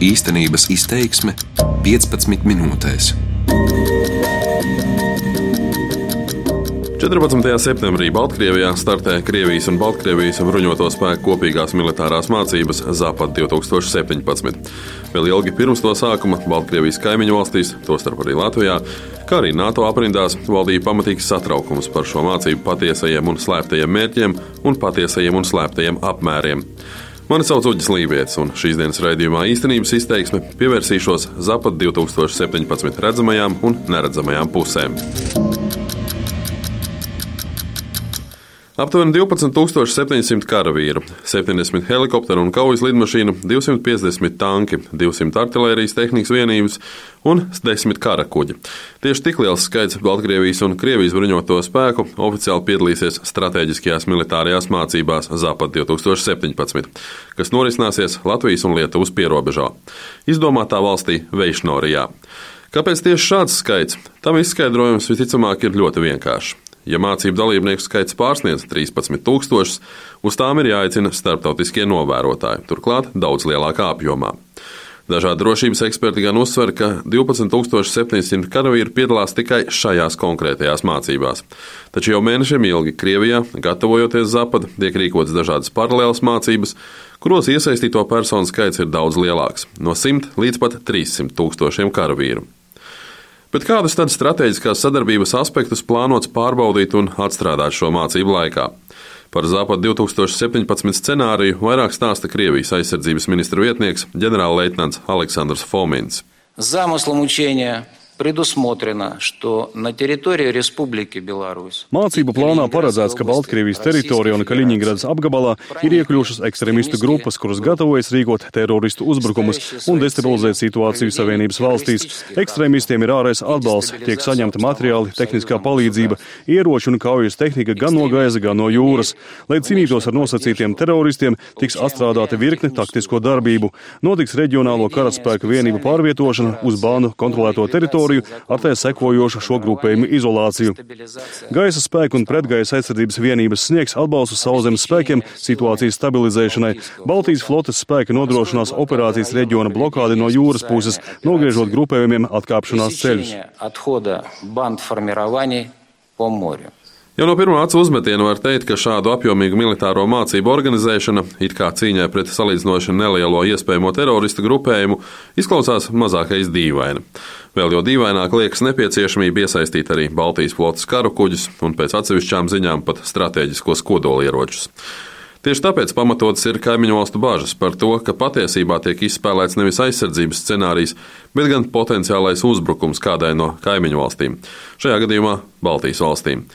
Īstenības izteiksme 15 minūtēs. 14. septembrī Baltkrievijā startē Krievijas un Baltkrievijas bruņoto spēku kopīgās militārās mācības Zapad 2017. Vēl ilgi pirms to sākuma Baltkrievijas kaimiņu valstīs, tostarp arī Latvijā, kā arī NATO aprindās, valdīja pamatīgs satraukums par šo mācību patiesajiem un slēptajiem mērķiem un patiesajiem un slēptajiem apmēriem. Mani sauc Uģis Lībijams, un šīs dienas raidījumā īstenības izteiksme pievērsīšos Zapad 2017 redzamajām un neredzamajām pusēm. Aptuveni 12,700 karavīru, 70 helikopteru un kaujas lidmašīnu, 250 tanki, 200 artērijas tehnikas vienības un 10 kara kuģi. Tieši tik liels skaits Baltkrievijas un Krievijas bruņoto spēku oficiāli piedalīsies strateģiskajās militārajās mācībās Zapad 2017, kas norisināsies Latvijas un Lietuvas pierobežā, izdomātā valstī Veišnorijā. Kāpēc tieši šāds skaits? Tam izskaidrojums visticamāk ir ļoti vienkāršs. Ja mācību dalībnieku skaits pārsniedz 13,000, uz tām ir jāaicina starptautiskie novērotāji, turklāt daudz lielākā apjomā. Dažādi drošības eksperti gan uzsver, ka 12,700 karavīri piedalās tikai šajās konkrētajās mācībās. Taču jau mēnešiem ilgi Krievijā, gatavojoties Zapad, tiek rīkotas dažādas paralēlas mācības, kuros iesaistīto personu skaits ir daudz lielāks - no 100 līdz pat 300 tūkstošiem karavīru. Bet kādus tad strateģiskās sadarbības aspektus plānots pārbaudīt un atstrādāt šo mācību laikā? Par Zapadu 2017 scenāriju vairāk stāsta Krievijas aizsardzības ministra vietnieks ģenerālleitnants Aleksandrs Fomins. Замыслом учения Mācību plānā paredzēts, ka Baltkrievijas teritorijā un Kaļiņģeradas apgabalā ir iekļuvušas ekstremistu grupas, kuras gatavojas rīkot teroristu uzbrukumus un destabilizēt situāciju Savienības valstīs. Ekstremistiem ir ārējais atbalsts, tiek saņemta materiāli, tehniskā palīdzība, ieroči un kaujas tehnika gan no gaisa, gan no jūras. Lai cīnītos ar nosacītiem teroristiem, tiks atstrādāta virkne taktisko darbību. Notiks reģionālo karaspēku vienību pārvietošana uz Bānu kontrolēto teritoriju teritoriju ar tā sekojošu šo grupējumu izolāciju. Gaisa spēku un pretgaisa aizsardzības vienības sniegs atbalstu sauszemes spēkiem situācijas stabilizēšanai. Baltijas flotes spēki nodrošinās operācijas reģiona blokādi no jūras puses, nogriežot grupējumiem atkāpšanās ceļus. Jau no pirmā acu uzmetiena var teikt, ka šādu apjomīgu militāro mācību organizēšana, it kā cīņai pret salīdzinoši nelielo iespējamo teroristu grupējumu, izklausās mazākais dīvaini. Vēl jo dīvaināk liekas nepieciešamība iesaistīt arī Baltijas flotes karu kuģus un pēc atsevišķām ziņām pat strateģiskos kodolieročus. Tieši tāpēc pamatots ir kaimiņu valstu bažas par to, ka patiesībā tiek izspēlēts nevis aizsardzības scenārijs, bet gan potenciālais uzbrukums kādai no kaimiņu valstīm, šajā gadījumā Baltijas valstīm.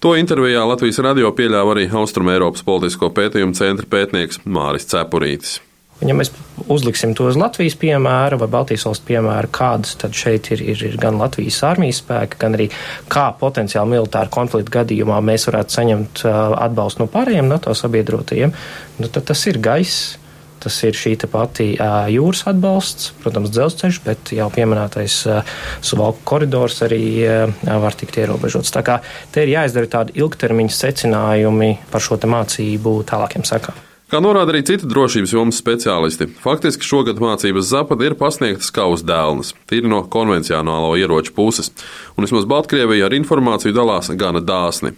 To intervijā Latvijas radio pieļāva arī Austrum Eiropas politisko pētījumu centra pētnieks Māris Cepurītis. Ja mēs uzliksim to uz Latvijas piemēru vai Baltijas valsts piemēru, kādas tad šeit ir, ir, ir gan Latvijas armijas spēki, gan arī kā potenciāli militāra konflikta gadījumā mēs varētu saņemt atbalstu no pārējiem NATO sabiedrotajiem, nu, tad tas ir gaiss Tas ir šī pati jūras atbalsts, protams, dzelzceļš, bet jau pieminētais suvalku koridors arī var tikt ierobežots. Tā kā te ir jāizdara tādi ilgtermiņa secinājumi par šo mācību tālākiem sekām. Kā norāda arī citi drošības jomas speciālisti, faktiski šogad mācības Zapad ir pasniegtas kā uz dēlnes, tīri no konvencionālo ieroču puses, un vismaz Baltkrievija ar informāciju dalās gana dāsni.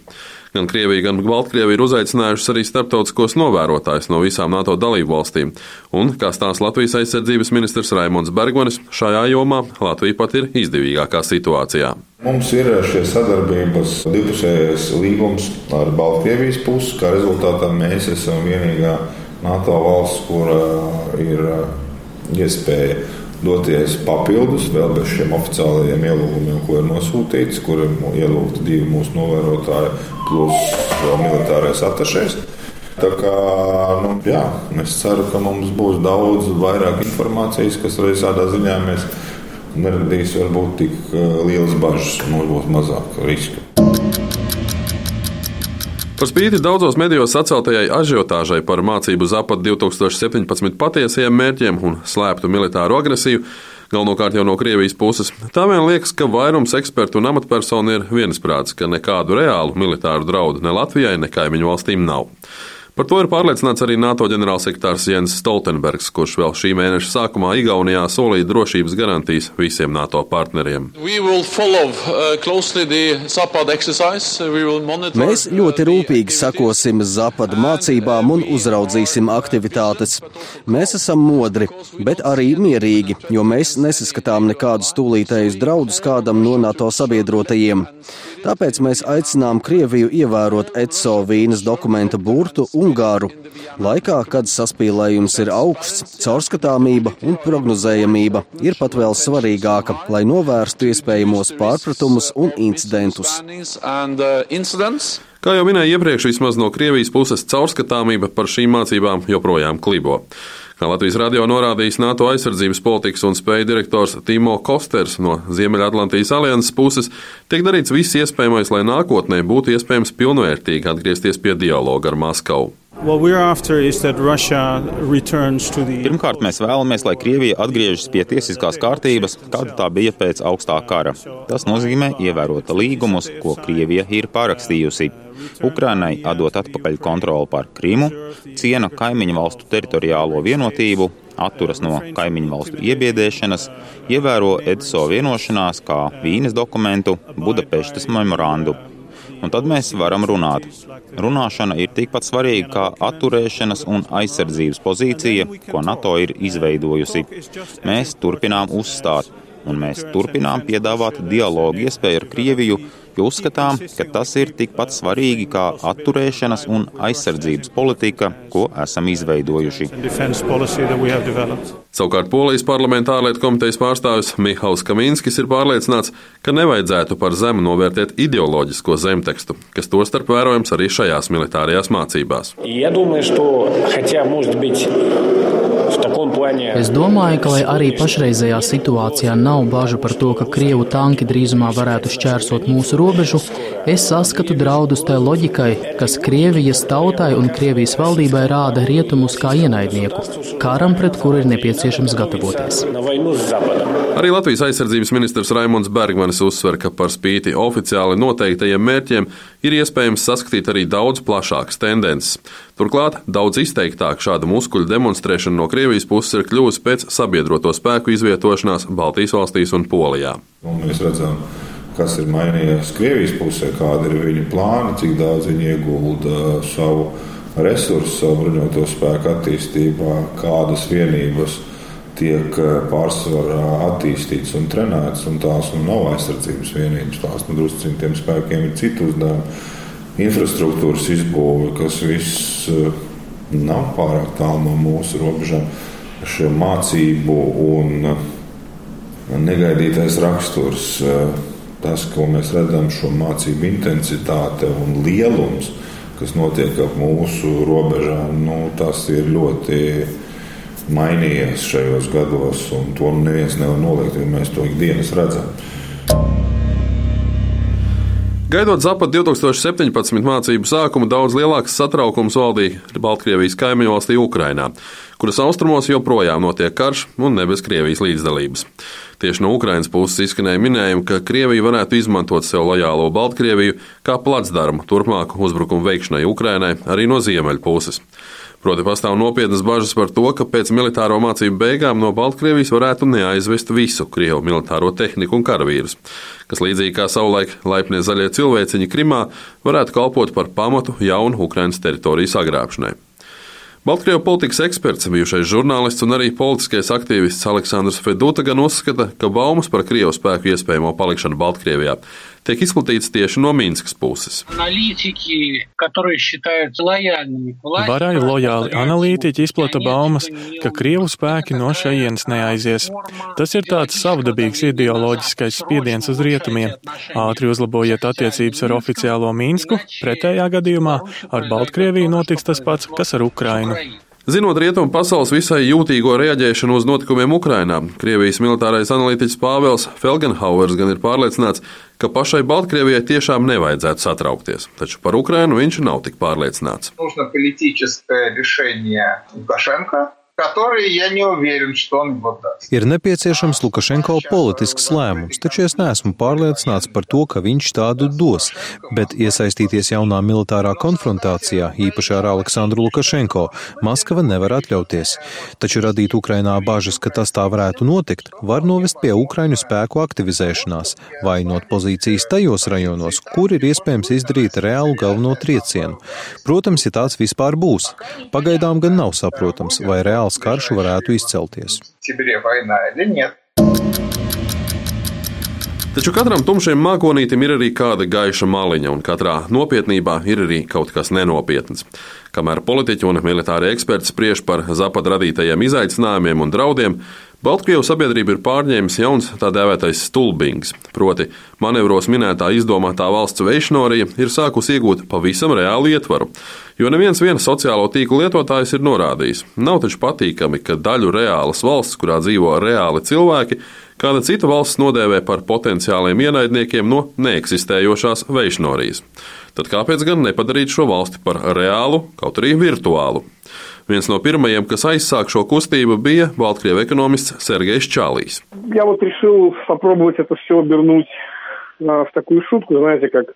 Gan Krievija, gan Baltkrievija ir uzaicinājušas arī starptautiskos novērotājus no visām NATO dalību valstīm. Un, kā stāsta Latvijas aizsardzības ministrs Raimons Bergonis, šajā jomā Latvija pat ir izdevīgākā situācijā. Mums ir šie sadarbības divpusējais līgums ar Baltkrievijas pusi, kā rezultātā mēs esam vienīgā NATO valsts, kur ir iespēja doties papildus, vēl bez šiem oficiālajiem ielūgumiem, ko ir nosūtīts, kur ir ielūgti divi mūsu novērotāji, plus militārais atašais. Tā kā nu, jā, es ceru, ka mums būs daudz vairāk informācijas, kas arī tādā ziņā mēs neradīs varbūt tik eh, lielas bažas mums būs mazāk riska. Par spīti daudzos medijos saceltajai ažiotāžai par mācību Zapad 2017 patiesajiem mērķiem un slēptu militāru agresiju, galvenokārt jau no Krievijas puses, tā vien liekas, ka vairums ekspertu un amatpersonu ir viensprāts, ka nekādu reālu militāru draudu ne Latvijai, ne kaimiņu valstīm nav. Par to ir pārliecināts arī NATO ģenerālsekretārs Jens Stoltenbergs, kurš vēl šī mēneša sākumā Igaunijā solīja drošības garantijas visiem NATO partneriem. Uh, Mēs ļoti rūpīgi sakosim Zapada mācībām un uzraudzīsim aktivitātes. Mēs esam modri, bet arī mierīgi, jo mēs nesaskatām nekādus tūlītējus draudus kādam no NATO sabiedrotajiem. Tāpēc mēs aicinām Krieviju ievērot ECO vīnas dokumenta burtu un garu. Laikā, kad saspīlējums ir augsts, caurskatāmība un prognozējamība ir pat vēl svarīgāka, lai novērstu iespējamos pārpratumus un incidentus. Kā jau minēju iepriekš, vismaz no Krievijas puses caurskatāmība par šīm mācībām joprojām klibo. Latvijas radio norādījis NATO aizsardzības politikas un spēju direktors Timo Kosters no Ziemeļatlantijas alianses puses, tiek darīts viss iespējamais, lai nākotnē būtu iespējams pilnvērtīgi atgriezties pie dialoga ar Maskavu. Pirmkārt, mēs vēlamies, lai Krievija atgriežas pie tiesiskās kārtības, kāda tā bija pēc augstā kara. Tas nozīmē ievērot līgumus, ko Krievija ir parakstījusi. Ukrainai atdot atpakaļ kontroli pār Krimu, ciena kaimiņu valstu teritoriālo vienotību, atturas no kaimiņu valstu iebiedēšanas, ievēro EDSO vienošanās kā Vīnes dokumentu, Budapeštas memorandu. Un tad mēs varam runāt. Runāšana ir tikpat svarīga kā atturēšanas un aizsardzības pozīcija, ko NATO ir izveidojusi. Mēs turpinām uzstāt, un mēs turpinām piedāvāt dialogu iespēju ar Krieviju jo uzskatām, ka tas ir tikpat svarīgi kā atturēšanas un aizsardzības politika, ko esam izveidojuši. Savukārt Polijas parlamenta ārlietu komitejas pārstāvis Mihāls Kaminskis ir pārliecināts, ka nevajadzētu par zemu novērtēt ideoloģisko zemtekstu, kas tostarp vērojams arī šajās militārajās mācībās. Ja domāju, Es domāju, ka lai arī pašreizējā situācijā nav bažu par to, ka Krievu tanki drīzumā varētu šķērsot mūsu robežu, es saskatu draudus tai loģikai, kas Krievijas tautai un Krievijas valdībai rāda rietumus kā ienaidnieku, karam pret kuru ir nepieciešams gatavoties. Arī Latvijas aizsardzības ministrs Raimons Bergmanis uzsver, ka par spīti oficiāli noteiktajiem mērķiem ir iespējams saskatīt arī daudz plašākas tendences. Turklāt daudz izteiktāk šāda muskuļu demonstrēšana no Krievijas puses ir kļuvusi pēc sabiedroto spēku izvietošanās Baltijas valstīs un Polijā. Un mēs redzam, kas ir mainījies Krievijas pusē, kāda ir viņu plāni, cik daudz viņi iegulda savu resursu, savu bruņoto spēku attīstībā, kādas vienības tiek eh, pārsvarā attīstīts un trenēts, un tās un nav aizsardzības vienības. Tās nu, drusku tiem spēkiem ir citu uzdevumu. Infrastruktūras izbūve, kas viss eh, nav pārāk tālu no mūsu robežām, šo mācību un eh, negaidītais raksturs, tas, ko mēs redzam, šo mācību intensitāte un lielums, kas notiek ap mūsu robežām, nu, tas ir ļoti mainījies šajos gados, un to neviens nevar noliegt, jo mēs to ikdienas redzam. Gaidot Zapad 2017. mācību sākumu, daudz lielāks satraukums valdīja Baltkrievijas kaimiņu valstī Ukrainā, kuras austrumos joprojām notiek karš un ne bez Krievijas līdzdalības. Tieši no Ukrainas puses izskanēja minējumi, ka Krievija varētu izmantot sev lojālo Baltkrieviju kā placdarmu turpmāku uzbrukumu veikšanai Ukrainai arī no ziemeļu puses. Proti, pastāv nopietnas bažas par to, ka pēc militāro mācību beigām no Baltkrievijas varētu neaizvest visu Krievu militāro tehniku un karavīrus, kas līdzīgi kā savulaik laipnie zaļie cilvēciņi Krimā varētu kalpot par pamatu jaunu Ukrainas teritoriju sagrābšanai. Baltkrievu politikas eksperts, bijušais žurnālists un arī politiskais aktīvists Aleksandrs Feduta gan uzskata, ka baumas par Krievu spēku iespējamo palikšanu Baltkrievijā tiek izplatīts tieši no Minskas puses. Varai lojāli analītiķi izplata baumas, ka Krievu spēki no šejienes neaizies. Tas ir tāds savdabīgs ideoloģiskais spiediens uz rietumiem. Ātri uzlabojiet attiecības ar oficiālo Minsku, pretējā gadījumā ar Baltkrieviju notiks tas pats, kas ar Ukrainu. Zinot rietumu pasaules visai jūtīgo reaģēšanu uz notikumiem Ukrajinā, Krievijas militārais analītiķis Pāvils Felgenhauers gan ir pārliecināts, ka pašai Baltkrievijai tiešām nevajadzētu satraukties, taču par Ukrajinu viņš nav tik pārliecināts. которые я не уверен, что он его даст. Ir nepieciešams Lukašenko politisks lēmums, taču es neesmu pārliecināts par to, ka viņš tādu dos, bet iesaistīties jaunā militārā konfrontācijā, īpaši ar Aleksandru Lukašenko, Maskava nevar atļauties. Taču radīt Ukrainā bažas, ka tas tā varētu notikt, var novest pie Ukraiņu spēku aktivizēšanās, vainot pozīcijas tajos rajonos, kur ir iespējams izdarīt reālu galveno triecienu. Protams, ja tāds vispār būs. Pagaidām gan nav saprotams, vai reāli reāls karš varētu izcelties. Taču katram tumšajam mākonītim ir arī kāda gaiša maliņa, un katrā nopietnībā ir arī kaut kas nenopietns. Kamēr politiķi un militāri eksperti spriež par Zapad radītajiem izaicinājumiem un draudiem, Baltkrievijas sabiedrība ir pārņēmis jauns tā dēvētais stulbings, proti, manevros minētā izdomātā valsts veišnorija ir sākusi iegūt pavisam reālu ietvaru. Jo neviens viens sociālo tīklu lietotājs ir norādījis, nav taču patīkami, ka daļu reālas valsts, kurā dzīvo reāli cilvēki, kāda cita valsts nodēvē par potenciāliem ienaidniekiem no neeksistējošās veišnorijas. Tad kāpēc gan nepadarīt šo valsti par reālu, kaut arī virtuālu? Viens no pirmajiem, kas aizsāk šo kustību, bija Baltkrievu ekonomists Sergejs Čālijs. Я вот решил попробовать это все обернуть в такую шутку, знаете, как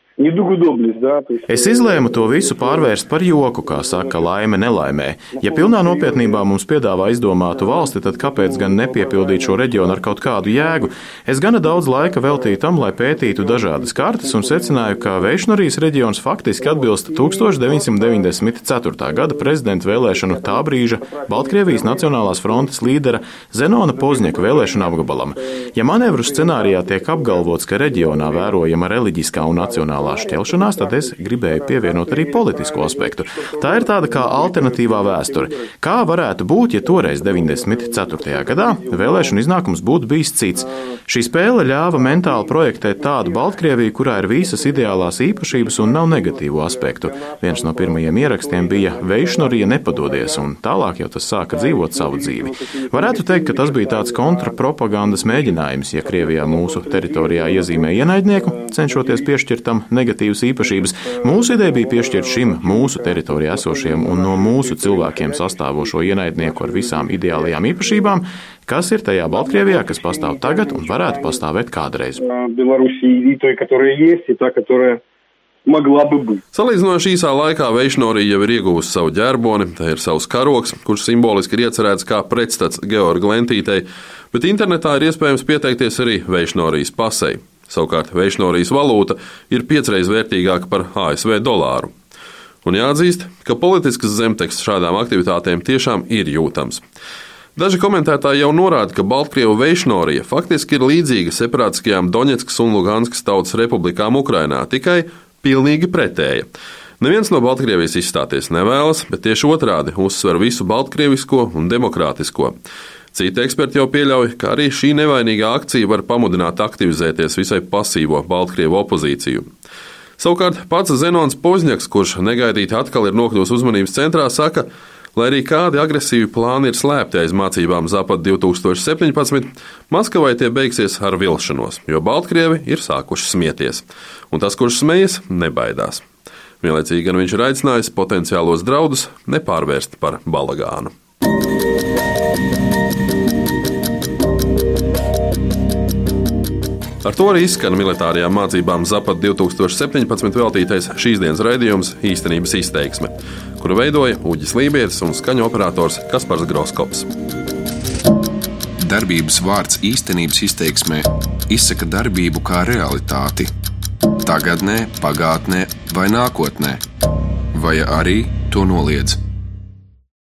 Es izlēmu to visu pārvērst par joku, kā saka laime nelaimē. Ja pilnā nopietnībā mums piedāvā izdomātu valsti, tad kāpēc gan nepiepildīt šo reģionu ar kaut kādu jēgu? Es gana daudz laika veltīju tam, lai pētītu dažādas kartes un secināju, ka Veišnarijas reģions faktiski atbilst 1994. gada prezidenta vēlēšanu tā brīža Baltkrievijas Nacionālās frontes līdera Zenona Pozņeka vēlēšanu apgabalam. Ja manevru scenārijā tiek apgalvots, ka reģionā vērojama reliģiskā un nacionālā nacionālā šķelšanās, tad es gribēju pievienot arī politisko aspektu. Tā ir tāda kā alternatīvā vēsture. Kā varētu būt, ja toreiz 94. gadā vēlēšana iznākums būtu bijis cits? Šī spēle ļāva mentāli projektēt tādu Baltkrieviju, kurā ir visas ideālās īpašības un nav negatīvu aspektu. Viens no pirmajiem ierakstiem bija Veišnorija nepadodies, un tālāk jau tas sāka dzīvot savu dzīvi. Varētu teikt, ka tas bija tāds kontrapropagandas mēģinājums, ja Krievijā mūsu teritorijā iezīmē ienaidnieku, cenšoties piešķirt tam negatīvas īpašības. Mūsu ideja bija piešķirt šim mūsu teritorijā esošajam un no mūsu cilvēkiem sastāvošo ienaidnieku ar visām ideālajām īpašībām, kas ir tajā Baltkrievijā, kas pastāv tagad un varētu pastāvēt kādreiz. Salīdzinoši īsā laikā Veišnorija jau ir ieguvusi savu ģerboni, tā ir savs karoks, kurš simboliski ir iecerēts kā pretstats Georga Lentītei, bet internetā ir iespējams pieteikties arī Veišnorijas pasei. Savukārt Veišnorijas valūta ir piecreiz vērtīgāka par ASV dolāru. Un jāatzīst, ka politisks zemteksts šādām aktivitātēm tiešām ir jūtams. Daži komentētāji jau norāda, ka Baltkrievu veišnorija faktiski ir līdzīga separātiskajām Doņetskas un Luganskas tautas republikām Ukrainā, tikai pilnīgi pretēja. Neviens no Baltkrievijas izstāties nevēlas, bet tieši otrādi uzsver visu baltkrievisko un demokrātisko. Citi eksperti jau pieļauj, ka arī šī nevainīgā akcija var pamudināt aktivizēties visai pasīvo Baltkrievu opozīciju. Savukārt pats Zenons Pozņaks, kurš negaidīti atkal ir nokļuvis uzmanības centrā, saka, lai arī kādi agresīvi plāni ir slēpti aiz mācībām Zapad 2017, Maskavai tie beigsies ar vilšanos, jo Baltkrievi ir sākuši smieties, un tas, kurš smejas, nebaidās. Vienlaicīgi gan viņš ir aicinājis potenciālos draudus nepārvērst par balagānu. Ar to arī izskan militārajām mācībām Zapat 2017 veltītais šīs dienas raidījums īstenības izteiksme, kuru veidoja Uģis Lībijams un skaņu operators Kaspars Groskops. Darbības vārds īstenības izteiksmē izsaka darbību kā realitāti. Tagatnē, pagātnē vai nākotnē, vai arī to noliedz.